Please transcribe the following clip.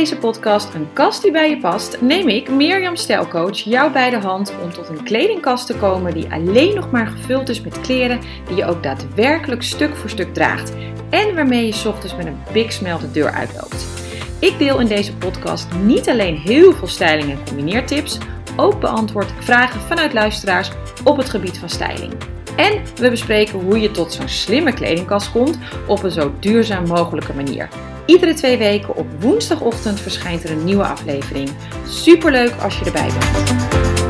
deze podcast Een kast die bij je past, neem ik, Mirjam Stijlcoach, jou bij de hand om tot een kledingkast te komen die alleen nog maar gevuld is met kleren die je ook daadwerkelijk stuk voor stuk draagt en waarmee je ochtends met een big smell de deur uitloopt. Ik deel in deze podcast niet alleen heel veel styling en combineertips, ook beantwoord ik vragen vanuit luisteraars op het gebied van styling. En we bespreken hoe je tot zo'n slimme kledingkast komt op een zo duurzaam mogelijke manier. Iedere twee weken op woensdagochtend verschijnt er een nieuwe aflevering. Superleuk als je erbij bent.